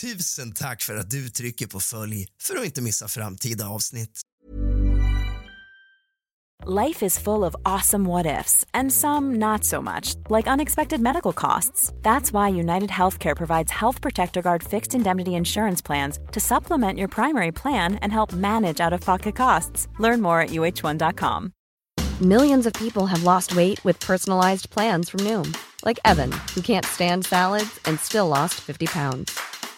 Tusen tack för att du trycker på följ för att inte missa framtida avsnitt. Life is full of awesome what ifs, and some not so much, like unexpected medical costs. That's why United Healthcare provides Health Protector Guard fixed indemnity insurance plans to supplement your primary plan and help manage out of pocket costs. Learn more at uh1.com. Millions of people have lost weight with personalized plans from Noom, like Evan, who can't stand salads and still lost 50 pounds.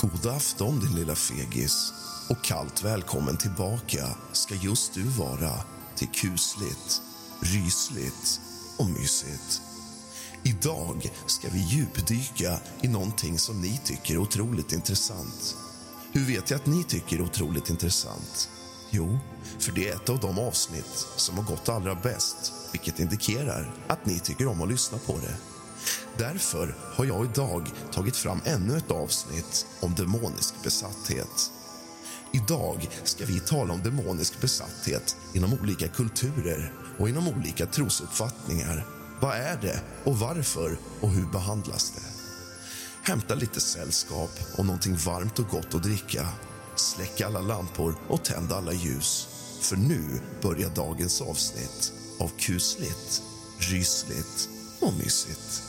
God afton, din lilla fegis. Och kallt välkommen tillbaka ska just du vara till kusligt, rysligt och mysigt. Idag ska vi djupdyka i någonting som ni tycker är otroligt intressant. Hur vet jag att ni tycker är otroligt intressant? Jo, för det är ett av de avsnitt som har gått allra bäst vilket indikerar att ni tycker om att lyssna på det. Därför har jag idag tagit fram ännu ett avsnitt om demonisk besatthet. Idag ska vi tala om demonisk besatthet inom olika kulturer och inom olika trosuppfattningar. Vad är det och varför och hur behandlas det? Hämta lite sällskap och någonting varmt och gott att dricka. Släck alla lampor och tänd alla ljus. För nu börjar dagens avsnitt av kusligt, rysligt och mysigt.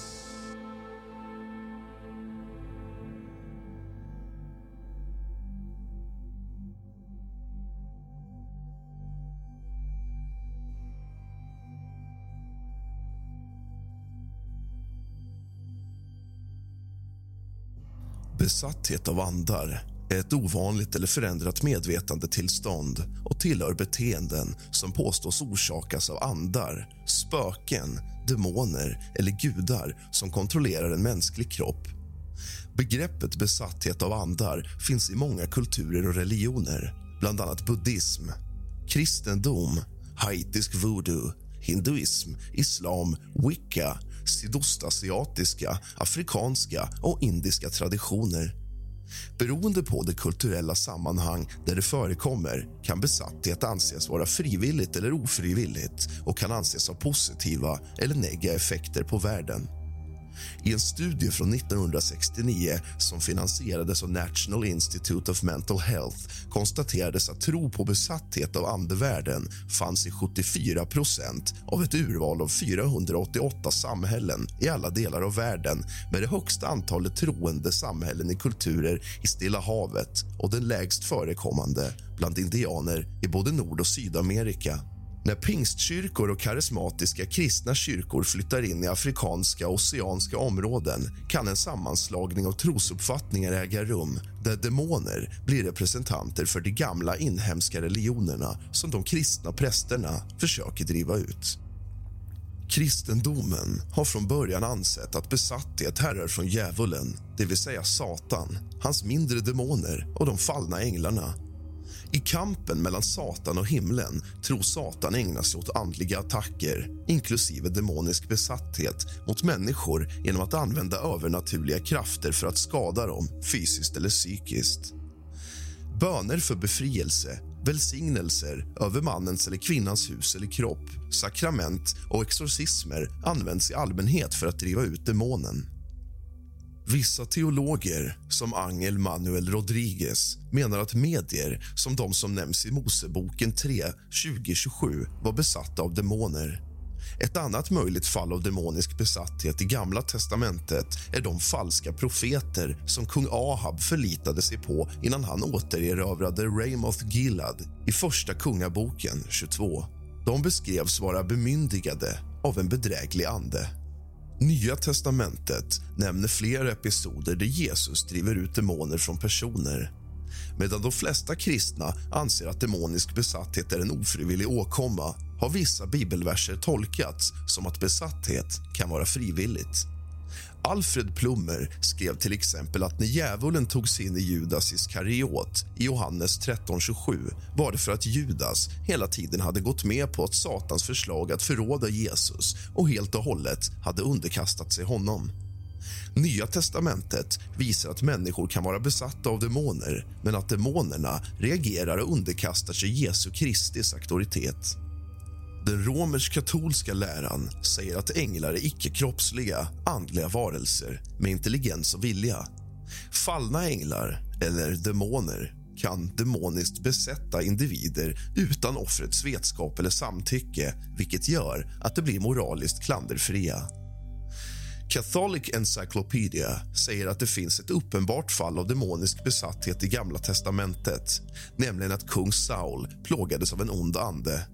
Besatthet av andar är ett ovanligt eller förändrat medvetandetillstånd och tillhör beteenden som påstås orsakas av andar, spöken, demoner eller gudar som kontrollerar en mänsklig kropp. Begreppet besatthet av andar finns i många kulturer och religioner, bland annat buddhism, kristendom, haitisk voodoo, hinduism, islam, wicca sydostasiatiska, afrikanska och indiska traditioner. Beroende på det kulturella sammanhang där det förekommer kan besatthet anses vara frivilligt eller ofrivilligt och kan anses ha positiva eller negativa effekter på världen. I en studie från 1969 som finansierades av National Institute of Mental Health konstaterades att tro på besatthet av andevärlden fanns i 74% av ett urval av 488 samhällen i alla delar av världen med det högsta antalet troende samhällen i kulturer i Stilla havet och den lägst förekommande bland indianer i både Nord och Sydamerika. När pingstkyrkor och karismatiska kristna kyrkor flyttar in i afrikanska och oceanska områden kan en sammanslagning av trosuppfattningar äga rum där demoner blir representanter för de gamla inhemska religionerna som de kristna prästerna försöker driva ut. Kristendomen har från början ansett att besatthet härrör från djävulen, det vill säga Satan, hans mindre demoner och de fallna änglarna i kampen mellan Satan och himlen tror Satan ägna sig åt andliga attacker inklusive demonisk besatthet mot människor genom att använda övernaturliga krafter för att skada dem fysiskt eller psykiskt. Böner för befrielse, välsignelser över mannens eller kvinnans hus eller kropp sakrament och exorcismer används i allmänhet för att driva ut demonen. Vissa teologer, som Angel Manuel Rodriguez menar att medier som de som nämns i Moseboken 3, 2027 var besatta av demoner. Ett annat möjligt fall av demonisk besatthet i Gamla testamentet är de falska profeter som kung Ahab förlitade sig på innan han återerövrade Ramoth Gilad i Första Kungaboken 22. De beskrevs vara bemyndigade av en bedräglig ande. Nya testamentet nämner flera episoder där Jesus driver ut demoner från personer. Medan de flesta kristna anser att demonisk besatthet är en ofrivillig åkomma har vissa bibelverser tolkats som att besatthet kan vara frivilligt. Alfred Plummer skrev till exempel att när djävulen tog sig in i Judas Iskariot i Johannes 13.27 var det för att Judas hela tiden hade gått med på att Satans förslag att förråda Jesus och helt och hållet hade underkastat sig honom. Nya testamentet visar att människor kan vara besatta av demoner men att demonerna reagerar och underkastar sig Jesu Kristi auktoritet. Den romersk-katolska läran säger att änglar är icke-kroppsliga, andliga varelser med intelligens och vilja. Fallna änglar, eller demoner, kan demoniskt besätta individer utan offrets vetskap eller samtycke vilket gör att de blir moraliskt klanderfria. Catholic Encyclopedia säger att det finns ett uppenbart fall av demonisk besatthet i Gamla testamentet nämligen att kung Saul plågades av en ond ande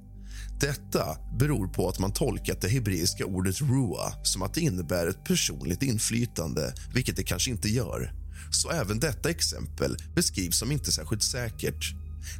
detta beror på att man tolkat det hebreiska ordet rua som att det innebär ett personligt inflytande, vilket det kanske inte gör. Så även detta exempel beskrivs som inte särskilt säkert.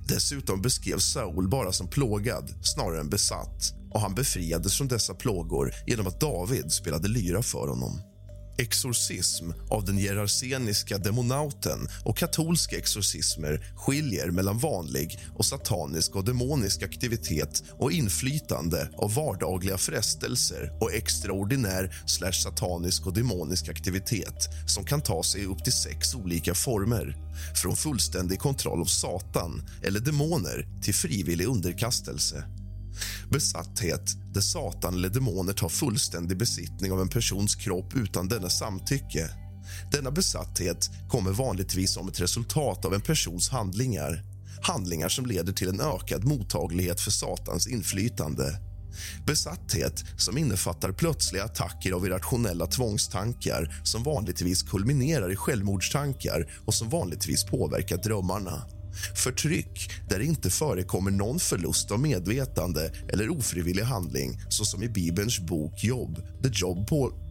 Dessutom beskrevs Saul bara som plågad snarare än besatt och han befriades från dessa plågor genom att David spelade lyra för honom. Exorcism av den geraseniska demonauten och katolska exorcismer skiljer mellan vanlig och satanisk och demonisk aktivitet och inflytande av vardagliga frestelser och extraordinär slash satanisk och demonisk aktivitet som kan ta sig upp till sex olika former från fullständig kontroll av Satan eller demoner till frivillig underkastelse. Besatthet där Satan eller demoner tar fullständig besittning av en persons kropp utan dennes samtycke. Denna besatthet kommer vanligtvis som ett resultat av en persons handlingar. Handlingar som leder till en ökad mottaglighet för Satans inflytande. Besatthet som innefattar plötsliga attacker av irrationella tvångstankar som vanligtvis kulminerar i självmordstankar och som vanligtvis påverkar drömmarna. Förtryck där det inte förekommer någon förlust av medvetande eller ofrivillig handling såsom i Bibelns bok Jobb, The Job, på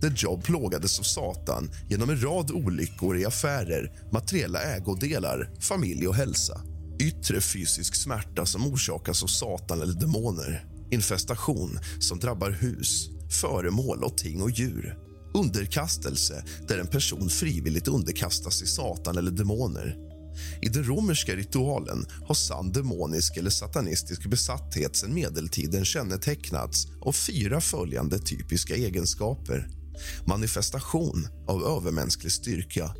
där Job plågades av Satan genom en rad olyckor i affärer, materiella ägodelar, familj och hälsa. Yttre fysisk smärta som orsakas av Satan eller demoner. Infestation som drabbar hus, föremål och ting och djur. Underkastelse där en person frivilligt underkastas i Satan eller demoner i den romerska ritualen har sann demonisk eller satanistisk besatthet sedan medeltiden kännetecknats av fyra följande typiska egenskaper. Manifestation av övermänsklig styrka.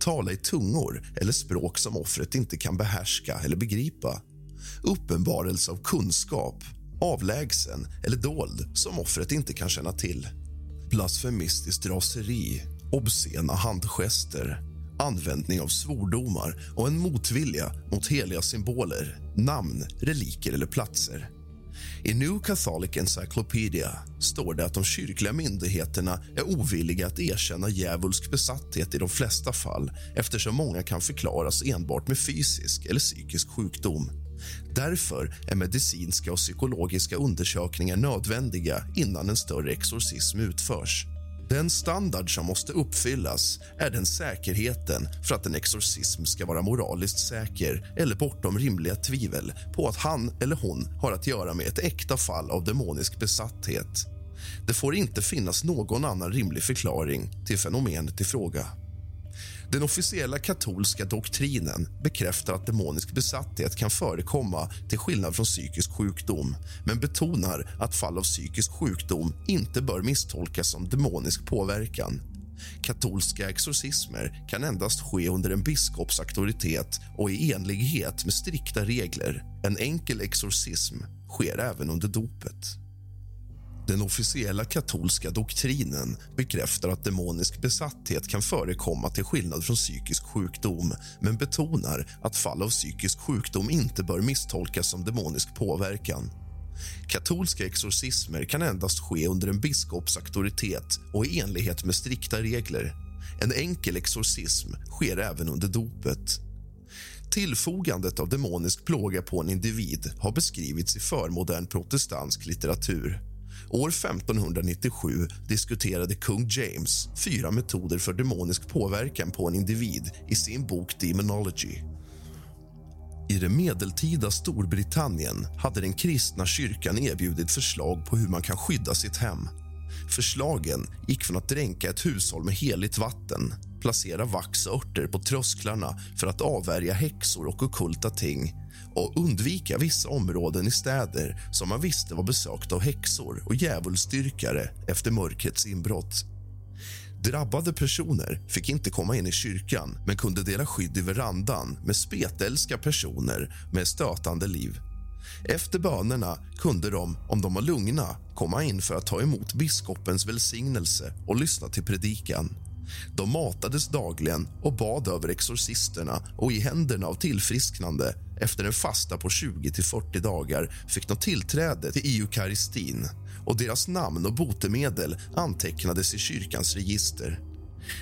Tala i tungor eller språk som offret inte kan behärska eller begripa. Uppenbarelse av kunskap, avlägsen eller dold som offret inte kan känna till. Blasfemistiskt raseri, obscena handgester användning av svordomar och en motvilja mot heliga symboler, namn, reliker eller platser. I New Catholic Encyclopedia står det att de kyrkliga myndigheterna är ovilliga att erkänna djävulsk besatthet i de flesta fall eftersom många kan förklaras enbart med fysisk eller psykisk sjukdom. Därför är medicinska och psykologiska undersökningar nödvändiga innan en större exorcism utförs. Den standard som måste uppfyllas är den säkerheten för att en exorcism ska vara moraliskt säker eller bortom rimliga tvivel på att han eller hon har att göra med ett äkta fall av demonisk besatthet. Det får inte finnas någon annan rimlig förklaring till fenomenet i fråga. Den officiella katolska doktrinen bekräftar att demonisk besatthet kan förekomma till skillnad från psykisk sjukdom men betonar att fall av psykisk sjukdom inte bör misstolkas som demonisk påverkan. Katolska exorcismer kan endast ske under en biskops auktoritet och i enlighet med strikta regler. En enkel exorcism sker även under dopet. Den officiella katolska doktrinen bekräftar att demonisk besatthet kan förekomma till skillnad från psykisk sjukdom men betonar att fall av psykisk sjukdom inte bör misstolkas som demonisk påverkan. Katolska exorcismer kan endast ske under en biskops auktoritet och i enlighet med strikta regler. En enkel exorcism sker även under dopet. Tillfogandet av demonisk plåga på en individ har beskrivits i förmodern protestantisk litteratur. År 1597 diskuterade kung James fyra metoder för demonisk påverkan på en individ i sin bok Demonology. I det medeltida Storbritannien hade den kristna kyrkan erbjudit förslag på hur man kan skydda sitt hem. Förslagen gick från att dränka ett hushåll med heligt vatten placera vax och örter på trösklarna för att avvärja häxor och okulta ting och undvika vissa områden i städer som man visste var besökta av häxor och djävulsdyrkare efter mörkrets inbrott. Drabbade personer fick inte komma in i kyrkan men kunde dela skydd i verandan med spetälska personer med stötande liv. Efter bönerna kunde de, om de var lugna, komma in för att ta emot biskopens välsignelse och lyssna till predikan. De matades dagligen och bad över exorcisterna och i händerna av tillfrisknande. Efter en fasta på 20-40 dagar fick de tillträde till eukaristin och deras namn och botemedel antecknades i kyrkans register.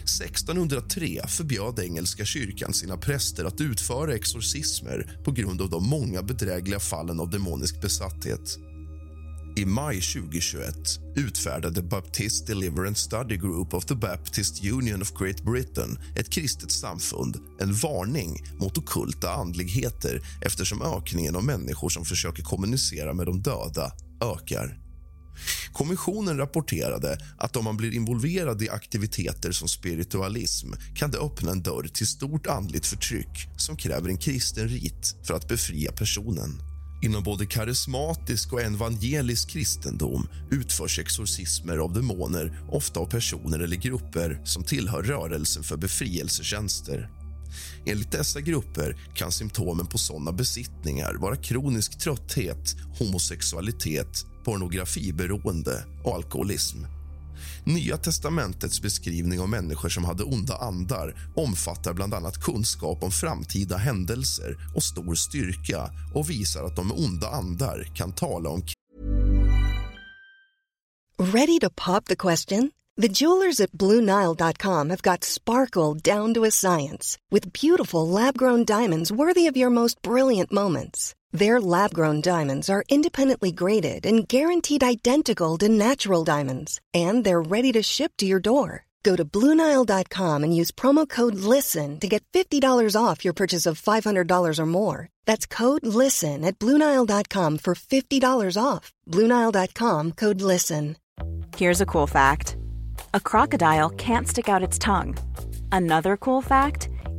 1603 förbjöd engelska kyrkan sina präster att utföra exorcismer på grund av de många bedrägliga fallen av demonisk besatthet. I maj 2021 utfärdade Baptist Deliverance Study Group of the Baptist Union of Great Britain ett kristet samfund en varning mot okulta andligheter eftersom ökningen av människor som försöker kommunicera med de döda ökar. Kommissionen rapporterade att om man blir involverad i aktiviteter som spiritualism kan det öppna en dörr till stort andligt förtryck som kräver en kristen rit för att befria personen. Inom både karismatisk och evangelisk kristendom utförs exorcismer av demoner ofta av personer eller grupper som tillhör rörelsen för befrielsetjänster. Enligt dessa grupper kan symptomen på sådana besittningar vara kronisk trötthet, homosexualitet, pornografiberoende och alkoholism. Nya testamentets beskrivning av människor som hade onda andar omfattar bland annat kunskap om framtida händelser och stor styrka och visar att de med onda andar kan tala om Ready to pop the question? The jewelers at BlueNile.com have got sparkle down to a science with beautiful lab-grown diamonds worthy of your most brilliant moments. Their lab grown diamonds are independently graded and guaranteed identical to natural diamonds, and they're ready to ship to your door. Go to Bluenile.com and use promo code LISTEN to get $50 off your purchase of $500 or more. That's code LISTEN at Bluenile.com for $50 off. Bluenile.com code LISTEN. Here's a cool fact a crocodile can't stick out its tongue. Another cool fact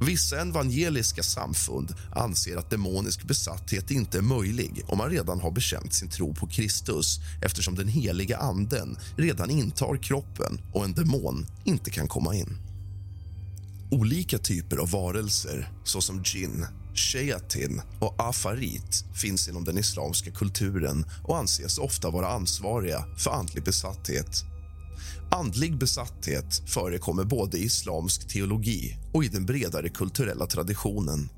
Vissa evangeliska samfund anser att demonisk besatthet inte är möjlig om man redan har bekänt sin tro på Kristus eftersom den heliga anden redan intar kroppen och en demon inte kan komma in. Olika typer av varelser, såsom djinn, Shayatin och afarit finns inom den islamska kulturen och anses ofta vara ansvariga för andlig besatthet. Andlig besatthet förekommer både i islamsk teologi och i den bredare kulturella traditionen.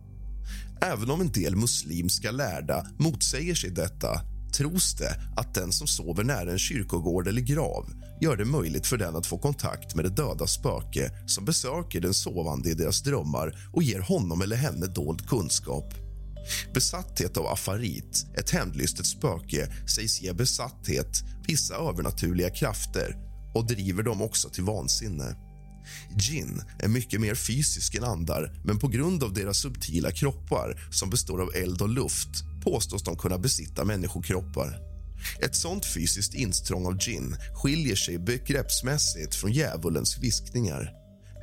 Även om en del muslimska lärda motsäger sig detta tros det att den som sover nära en kyrkogård eller grav gör det möjligt för den att få kontakt med det döda spöke som besöker den sovande i deras drömmar och ger honom eller henne dold kunskap. Besatthet av afarit, ett hämndlystet spöke, sägs ge besatthet vissa övernaturliga krafter och driver dem också till vansinne. Jin är mycket mer fysisk än andar men på grund av deras subtila kroppar som består av eld och luft påstås de kunna besitta människokroppar. Ett sånt fysiskt instrång av gin skiljer sig begreppsmässigt från djävulens viskningar.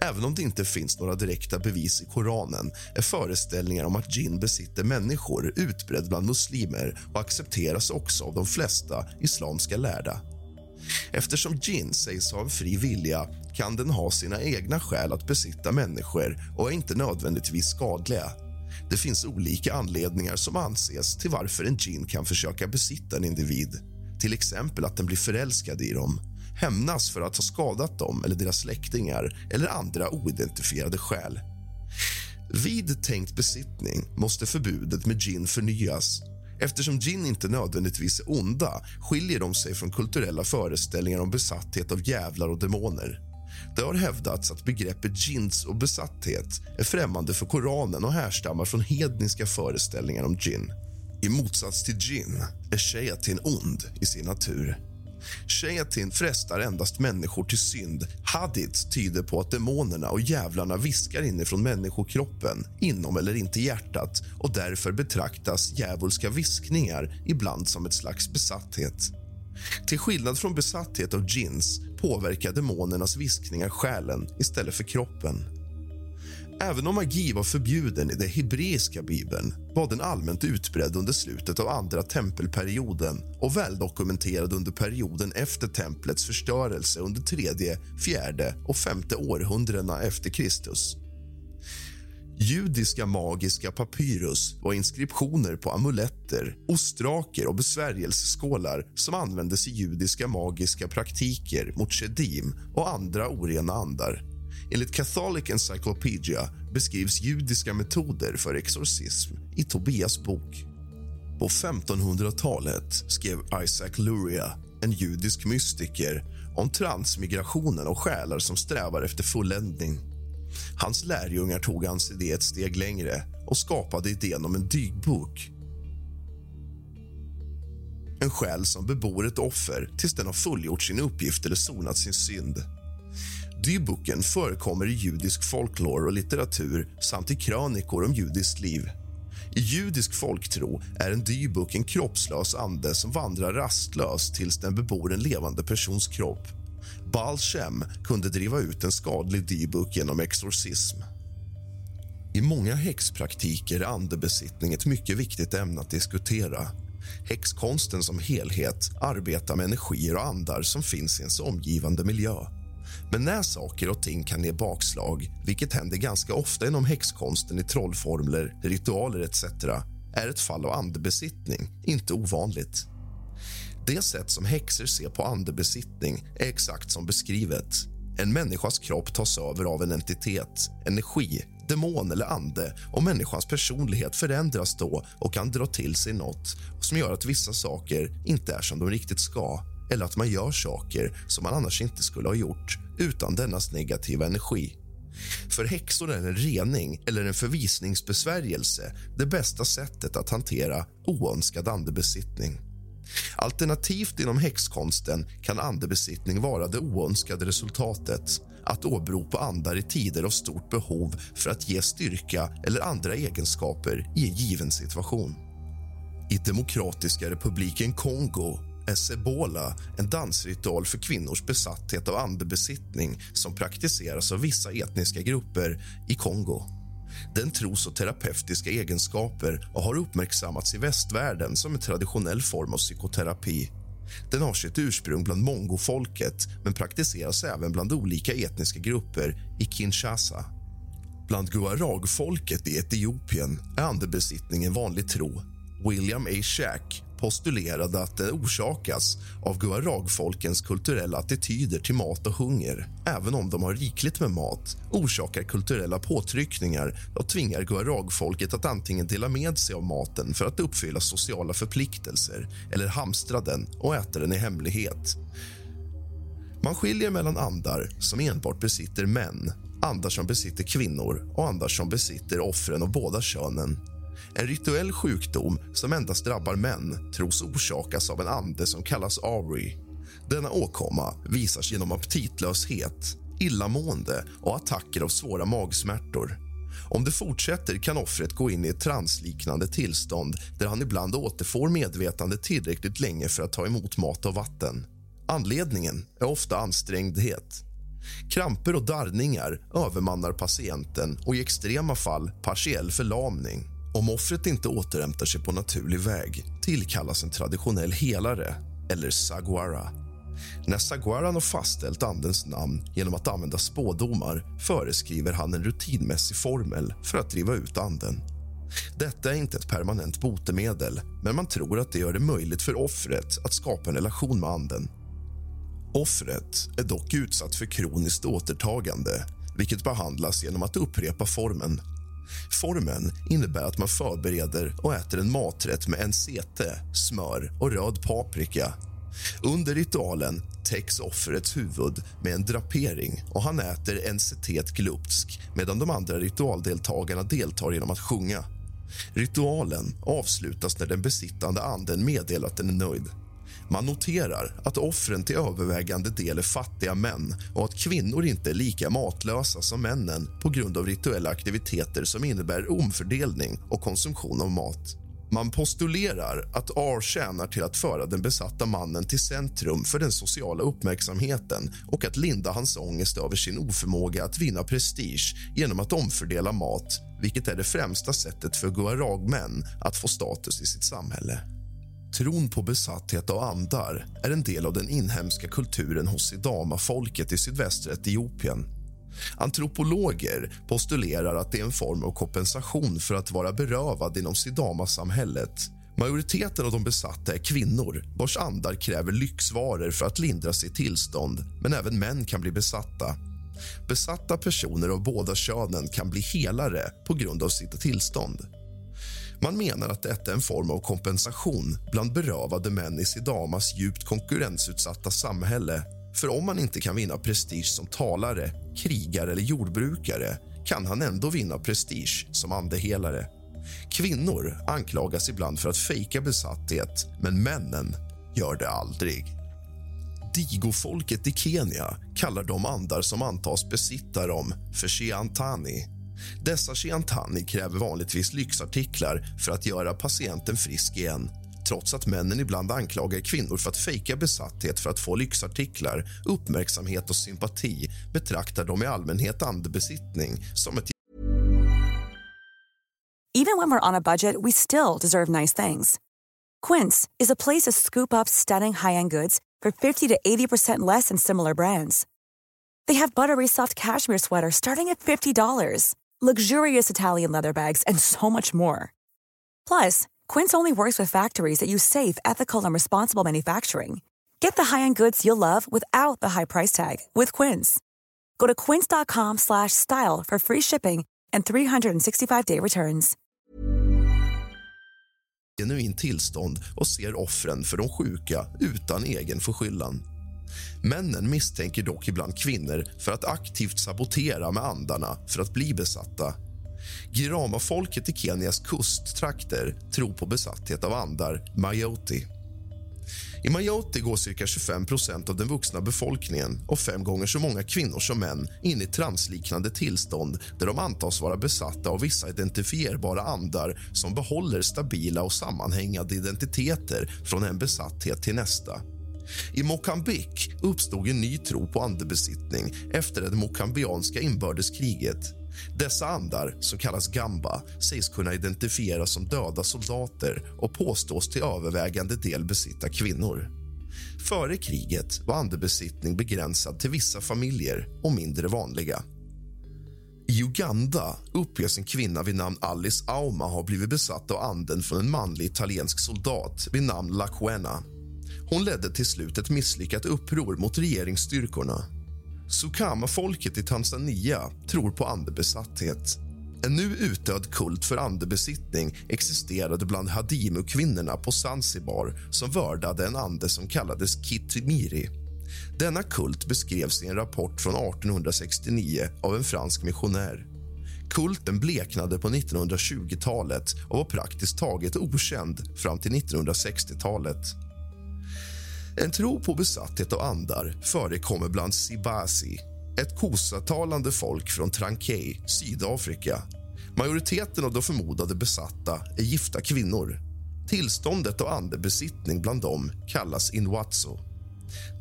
Även om det inte finns några direkta bevis i Koranen är föreställningar om att gin besitter människor utbredd bland muslimer och accepteras också av de flesta islamska lärda. Eftersom gin sägs ha en fri vilja kan den ha sina egna skäl att besitta människor och är inte nödvändigtvis skadliga. Det finns olika anledningar som anses till varför en gin kan försöka besitta en individ. Till exempel att den blir förälskad i dem, hämnas för att ha skadat dem eller deras släktingar eller andra oidentifierade skäl. Vid tänkt besittning måste förbudet med gin förnyas. Eftersom gin inte nödvändigtvis är onda skiljer de sig från kulturella föreställningar om besatthet av jävlar och demoner. Det har hävdats att begreppet jins och besatthet är främmande för Koranen och härstammar från hedniska föreställningar om jinn. I motsats till jinn är shayatin ond i sin natur. Shayatin frestar endast människor till synd. Hadith tyder på att demonerna och djävlarna viskar inifrån människokroppen, inom eller inte hjärtat och därför betraktas djävulska viskningar ibland som ett slags besatthet. Till skillnad från besatthet av djinns påverkar demonernas viskningar själen istället för kroppen. Även om magi var förbjuden i den hebreiska bibeln var den allmänt utbredd under slutet av andra tempelperioden och väldokumenterad under perioden efter templets förstörelse under tredje, fjärde och femte århundradena efter Kristus. Judiska magiska papyrus var inskriptioner på amuletter, ostraker och besvärjelseskålar som användes i judiska magiska praktiker mot shedim och andra orena andar. Enligt Catholic Encyclopedia beskrivs judiska metoder för exorcism i Tobias bok. På 1500-talet skrev Isaac Luria, en judisk mystiker om transmigrationen och själar som strävar efter fulländning. Hans lärjungar tog hans idé ett steg längre och skapade idén om en dygbok. En själ som bebor ett offer tills den har fullgjort sin uppgift eller sonat sin synd. Dyboken förekommer i judisk folklore och litteratur samt i krönikor om judiskt liv. I judisk folktro är en dybuk en kroppslös ande som vandrar rastlöst tills den bebor en levande persons kropp. Baal Shem kunde driva ut en skadlig dybuk genom exorcism. I många häxpraktiker är andebesittning ett mycket viktigt ämne att diskutera. Häxkonsten som helhet arbetar med energier och andar som finns i ens omgivande miljö. Men när saker och ting kan ge bakslag, vilket händer ganska ofta inom häxkonsten i trollformler, ritualer etc är ett fall av andebesittning inte ovanligt. Det sätt som häxor ser på andebesittning är exakt som beskrivet. En människas kropp tas över av en entitet, energi, demon eller ande och människans personlighet förändras då och kan dra till sig nåt som gör att vissa saker inte är som de riktigt ska eller att man gör saker som man annars inte skulle ha gjort utan dennas negativa energi. För häxor är en rening eller en förvisningsbesvärjelse det bästa sättet att hantera oönskad andebesittning. Alternativt inom häxkonsten kan andebesittning vara det oönskade resultatet att åberopa andar i tider av stort behov för att ge styrka eller andra egenskaper i en given situation. I Demokratiska republiken Kongo är sebola en dansritual för kvinnors besatthet av andebesittning som praktiseras av vissa etniska grupper i Kongo. Den tros och terapeutiska egenskaper och har uppmärksammats i västvärlden som en traditionell form av psykoterapi. Den har sitt ursprung bland mongofolket men praktiseras även bland olika etniska grupper i Kinshasa. Bland guaragfolket i Etiopien är andebesittning en vanlig tro. William A. Shack, postulerade att det orsakas av guaragfolkens kulturella attityder till mat och hunger. Även om de har rikligt med mat orsakar kulturella påtryckningar och tvingar guaragfolket att antingen dela med sig av maten för att uppfylla sociala förpliktelser eller hamstra den och äta den i hemlighet. Man skiljer mellan andar som enbart besitter män andar som besitter kvinnor och andar som besitter offren av båda könen. En rituell sjukdom som endast drabbar män tros orsakas av en ande som kallas Ari. Denna åkomma visar sig genom aptitlöshet, illamående och attacker av svåra magsmärtor. Om det fortsätter kan offret gå in i ett transliknande tillstånd där han ibland återfår medvetande tillräckligt länge för att ta emot mat och vatten. Anledningen är ofta ansträngdhet. Kramper och darrningar övermannar patienten och i extrema fall partiell förlamning. Om offret inte återhämtar sig på naturlig väg tillkallas en traditionell helare, eller saguara. När saguaran har fastställt andens namn genom att använda spådomar föreskriver han en rutinmässig formel för att driva ut anden. Detta är inte ett permanent botemedel men man tror att det gör det möjligt för offret att skapa en relation med anden Offret är dock utsatt för kroniskt återtagande vilket behandlas genom att upprepa formen. Formen innebär att man förbereder och äter en maträtt med NCT, smör och röd paprika. Under ritualen täcks offrets huvud med en drapering och han äter NCT glupsk medan de andra ritualdeltagarna deltar genom att sjunga. Ritualen avslutas när den besittande anden meddelar att den är nöjd. Man noterar att offren till övervägande del är fattiga män och att kvinnor inte är lika matlösa som männen på grund av rituella aktiviteter som innebär omfördelning och konsumtion av mat. Man postulerar att R tjänar till att föra den besatta mannen till centrum för den sociala uppmärksamheten och att linda hans ångest över sin oförmåga att vinna prestige genom att omfördela mat vilket är det främsta sättet för guaragmän att få status i sitt samhälle. Tron på besatthet av andar är en del av den inhemska kulturen hos sidama-folket i sydvästra Etiopien. Antropologer postulerar att det är en form av kompensation för att vara berövad inom sidama-samhället. Majoriteten av de besatta är kvinnor vars andar kräver lyxvaror för att lindra sitt tillstånd, men även män kan bli besatta. Besatta personer av båda könen kan bli helare på grund av sitt tillstånd. Man menar att detta är en form av kompensation bland berövade män i Sidamas djupt konkurrensutsatta samhälle. För om man inte kan vinna prestige som talare, krigare eller jordbrukare kan han ändå vinna prestige som andehelare. Kvinnor anklagas ibland för att fejka besatthet, men männen gör det aldrig. Digofolket i Kenya kallar de andar som antas besitta dem för shiantani dessa Chiantani kräver vanligtvis lyxartiklar för att göra patienten frisk igen. Trots att männen ibland anklagar kvinnor för att fejka besatthet för att få lyxartiklar, uppmärksamhet och sympati betraktar de i allmänhet andebesittning som ett Even when we're on a budget we still deserve nice things. Quince is a place to scoop up stunning high-end goods for 50 to 80% less than similar brands. They have buttery soft cashmere sweaters starting at $50 luxurious Italian leather bags, and so much more. Plus, Quince only works with factories that use safe, ethical, and responsible manufacturing. Get the high-end goods you'll love without the high price tag with Quince. Go to quince.com/style for free shipping and 365-day returns. Genuin tillstånd och ser offren för de sjuka utan egen förskyllan. Männen misstänker dock ibland kvinnor för att aktivt sabotera med andarna för att bli besatta. Girama-folket i Kenias kusttrakter tror på besatthet av andar, Mayoti. I Mayoti går cirka 25% av den vuxna befolkningen och fem gånger så många kvinnor som män in i transliknande tillstånd där de antas vara besatta av vissa identifierbara andar som behåller stabila och sammanhängande identiteter från en besatthet till nästa. I Mocambique uppstod en ny tro på andebesittning efter det mokambianska inbördeskriget. Dessa andar, som kallas gamba, sägs kunna identifieras som döda soldater och påstås till övervägande del besitta kvinnor. Före kriget var andebesittning begränsad till vissa familjer och mindre vanliga. I Uganda uppges en kvinna vid namn Alice Auma ha blivit besatt av anden från en manlig italiensk soldat vid namn Laquena. Hon ledde till slut ett misslyckat uppror mot regeringsstyrkorna. Sukama-folket i Tanzania tror på andebesatthet. En nu utdöd kult för andebesittning existerade bland Hadimu-kvinnorna på Zanzibar som vördade en ande som kallades Kitimiri. Denna kult beskrevs i en rapport från 1869 av en fransk missionär. Kulten bleknade på 1920-talet och var praktiskt taget okänd fram till 1960-talet. En tro på besatthet av andar förekommer bland Sibasi ett kosatalande folk från Trankei, Sydafrika. Majoriteten av de förmodade besatta är gifta kvinnor. Tillståndet av andebesittning bland dem kallas inwatso.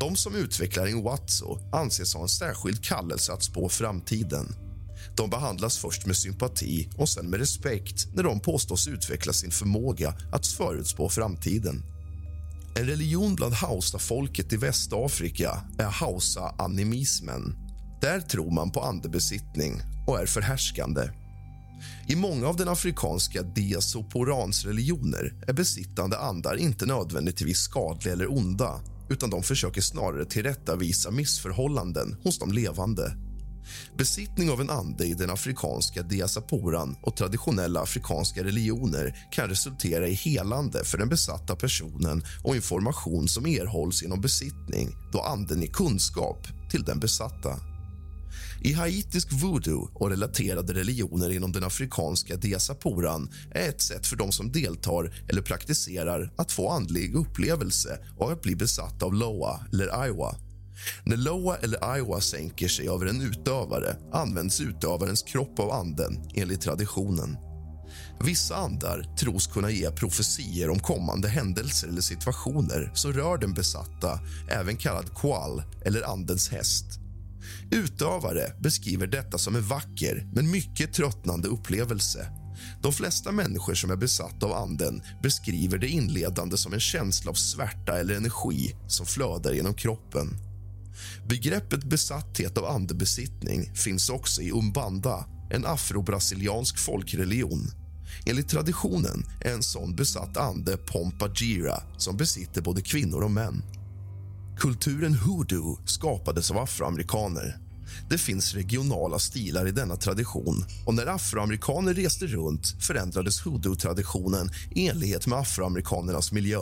De som utvecklar inwatso anses ha en särskild kallelse att spå framtiden. De behandlas först med sympati och sen med respekt när de påstås utveckla sin förmåga att förutspå framtiden. En religion bland hausa-folket i Västafrika är hausa-animismen. Där tror man på andebesittning och är förhärskande. I många av den afrikanska diasoporans religioner är besittande andar inte nödvändigtvis skadliga eller onda utan de försöker snarare tillrättavisa missförhållanden hos de levande. Besittning av en ande i den afrikanska diasaporan och traditionella afrikanska religioner kan resultera i helande för den besatta personen och information som erhålls genom besittning då anden är kunskap till den besatta. I haitisk voodoo och relaterade religioner inom den afrikanska diasaporan är ett sätt för de som deltar eller praktiserar att få andlig upplevelse och att bli besatta av Loa eller Aiwa. När Loa eller Iowa sänker sig över en utövare används utövarens kropp av anden, enligt traditionen. Vissa andar tros kunna ge profetier om kommande händelser eller situationer som rör den besatta, även kallad koal eller andens häst. Utövare beskriver detta som en vacker men mycket tröttnande upplevelse. De flesta människor som är besatta av anden beskriver det inledande som en känsla av svärta eller energi som flödar genom kroppen. Begreppet besatthet av andebesittning finns också i umbanda, en afro-brasiliansk folkreligion. Enligt traditionen är en sån besatt ande Pompa Gira som besitter både kvinnor och män. Kulturen hoodoo skapades av afroamerikaner. Det finns regionala stilar i denna tradition och när afroamerikaner reste runt förändrades hoodoo-traditionen i enlighet med afroamerikanernas miljö.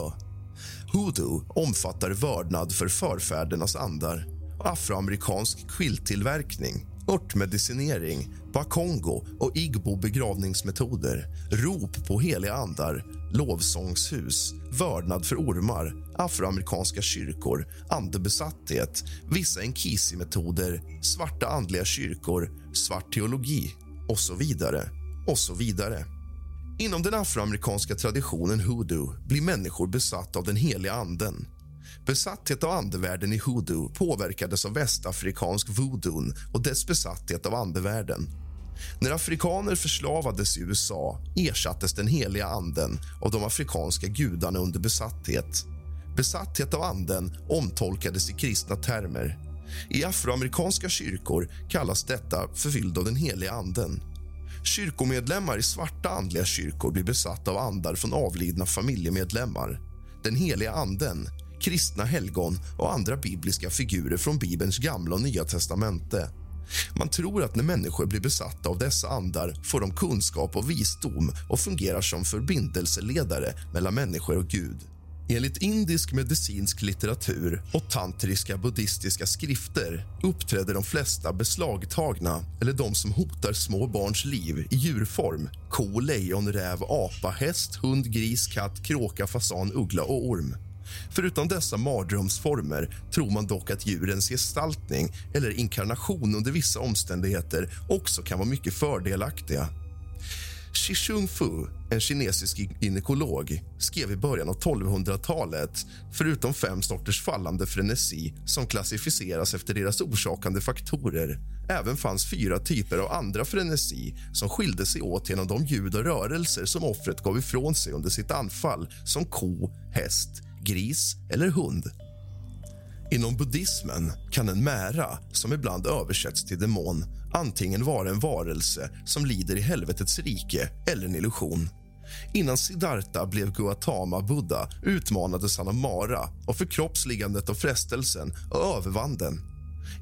Hoodoo omfattar vördnad för förfädernas andar afroamerikansk quilttillverkning örtmedicinering, bakongo och igbo begravningsmetoder rop på heliga andar, lovsångshus, vördnad för ormar afroamerikanska kyrkor, andebesatthet vissa enkisi-metoder, svarta andliga kyrkor, svart teologi och så vidare. och så vidare. Inom den afroamerikanska traditionen hoodoo blir människor besatta av den heliga anden Besatthet av andevärlden i hoodoo påverkades av västafrikansk voodoo och dess besatthet av andevärlden. När afrikaner förslavades i USA ersattes den heliga anden av de afrikanska gudarna under besatthet. Besatthet av anden omtolkades i kristna termer. I afroamerikanska kyrkor kallas detta förfylld av den heliga anden. Kyrkomedlemmar i svarta andliga kyrkor blir besatta av andar från avlidna familjemedlemmar. Den heliga anden kristna helgon och andra bibliska figurer från Bibelns gamla och nya testamente. Man tror att när människor blir besatta av dessa andar får de kunskap och visdom och fungerar som förbindelseledare mellan människor och Gud. Enligt indisk medicinsk litteratur och tantriska buddhistiska skrifter uppträder de flesta beslagtagna eller de som hotar små barns liv i djurform ko, lejon, räv, apa, häst, hund, gris, katt, kråka, fasan, uggla och orm. Förutom dessa mardrömsformer tror man dock att djurens gestaltning eller inkarnation under vissa omständigheter också kan vara mycket fördelaktiga. Shishung Fu, en kinesisk gynekolog, skrev i början av 1200-talet förutom fem sorters fallande frenesi som klassificeras efter deras orsakande faktorer även fanns fyra typer av andra frenesi som skilde sig åt genom de ljud och rörelser som offret gav ifrån sig under sitt anfall som ko, häst, gris eller hund. Inom buddhismen kan en mära, som ibland översätts till demon antingen vara en varelse som lider i helvetets rike eller en illusion. Innan Siddhartha blev Gautama Buddha utmanades han av Mara och förkroppsligandet av frestelsen och övervann den.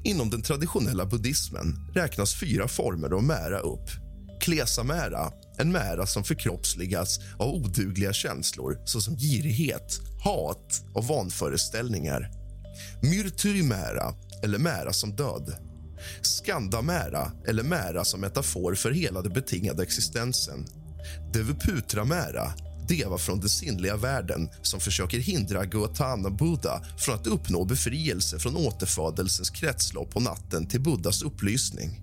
Inom den traditionella buddhismen räknas fyra former av mära upp. Klesamära, en mära som förkroppsligas av odugliga känslor såsom girighet, hat och vanföreställningar. Myrtyrimära, eller mära som död. Skandamära, eller mära som metafor för hela den betingade existensen. Devuputramära, deva från den sinnliga världen som försöker hindra Gautama Buddha från att uppnå befrielse från återfödelsens kretslopp på natten till Buddhas upplysning.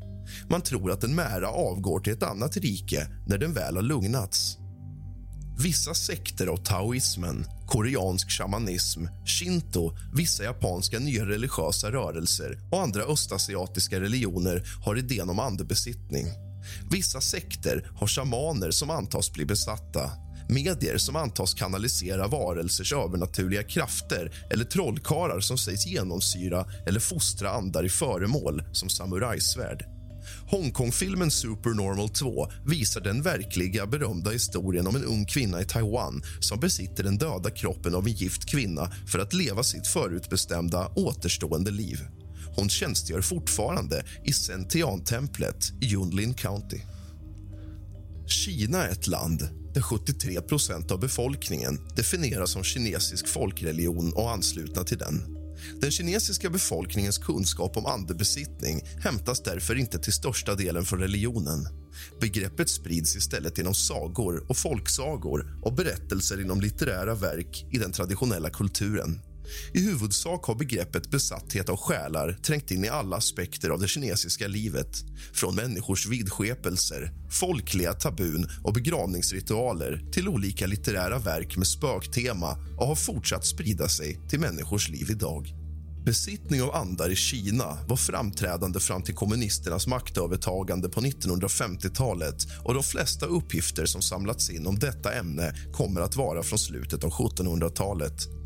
Man tror att en mära avgår till ett annat rike när den väl har lugnats. Vissa sekter av taoismen, koreansk shamanism, shinto vissa japanska nya religiösa rörelser och andra östasiatiska religioner har idén om andebesittning. Vissa sekter har shamaner som antas bli besatta medier som antas kanalisera varelsers övernaturliga krafter eller trollkarlar som sägs genomsyra eller fostra andar i föremål som samurajsvärd. Hongkongfilmen Supernormal 2 visar den verkliga berömda historien om en ung kvinna i Taiwan som besitter den döda kroppen av en gift kvinna för att leva sitt förutbestämda återstående liv. Hon tjänstgör fortfarande i Sentian-templet i Yunlin County. Kina är ett land där 73% av befolkningen definieras som kinesisk folkreligion och anslutna till den. Den kinesiska befolkningens kunskap om andebesittning hämtas därför inte till största delen från religionen. Begreppet sprids istället genom sagor och folksagor och berättelser inom litterära verk i den traditionella kulturen. I huvudsak har begreppet besatthet av själar trängt in i alla aspekter av det kinesiska livet. Från människors vidskepelser, folkliga tabun och begravningsritualer till olika litterära verk med spöktema och har fortsatt sprida sig till människors liv idag. Besittning av andar i Kina var framträdande fram till kommunisternas maktövertagande på 1950-talet och de flesta uppgifter som samlats in om detta ämne kommer att vara från slutet av 1700-talet.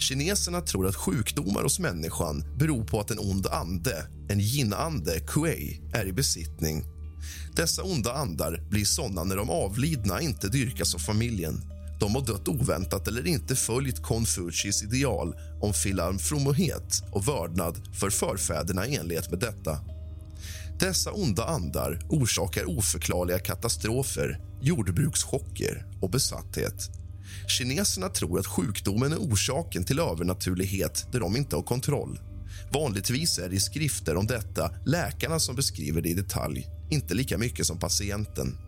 Kineserna tror att sjukdomar hos människan beror på att en ond ande, en yin-ande, kuei, är i besittning. Dessa onda andar blir såna när de avlidna inte dyrkas av familjen. De har dött oväntat eller inte följt Konfucius ideal om filanfromhet och vördnad för förfäderna i enlighet med detta. Dessa onda andar orsakar oförklarliga katastrofer, jordbrukschocker och besatthet. Kineserna tror att sjukdomen är orsaken till övernaturlighet där de inte har kontroll. Vanligtvis är det i skrifter om detta läkarna som beskriver det i detalj, inte lika mycket som patienten.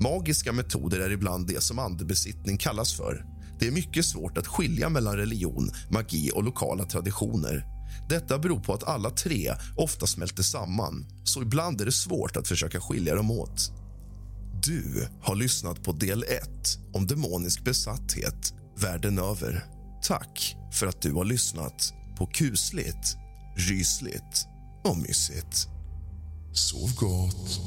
Magiska metoder är ibland det som andebesittning kallas för. Det är mycket svårt att skilja mellan religion, magi och lokala traditioner. Detta beror på att alla tre ofta smälter samman, så ibland är det svårt att försöka skilja dem åt. Du har lyssnat på del 1 om demonisk besatthet världen över. Tack för att du har lyssnat på kusligt, rysligt och mysigt. Sov gott.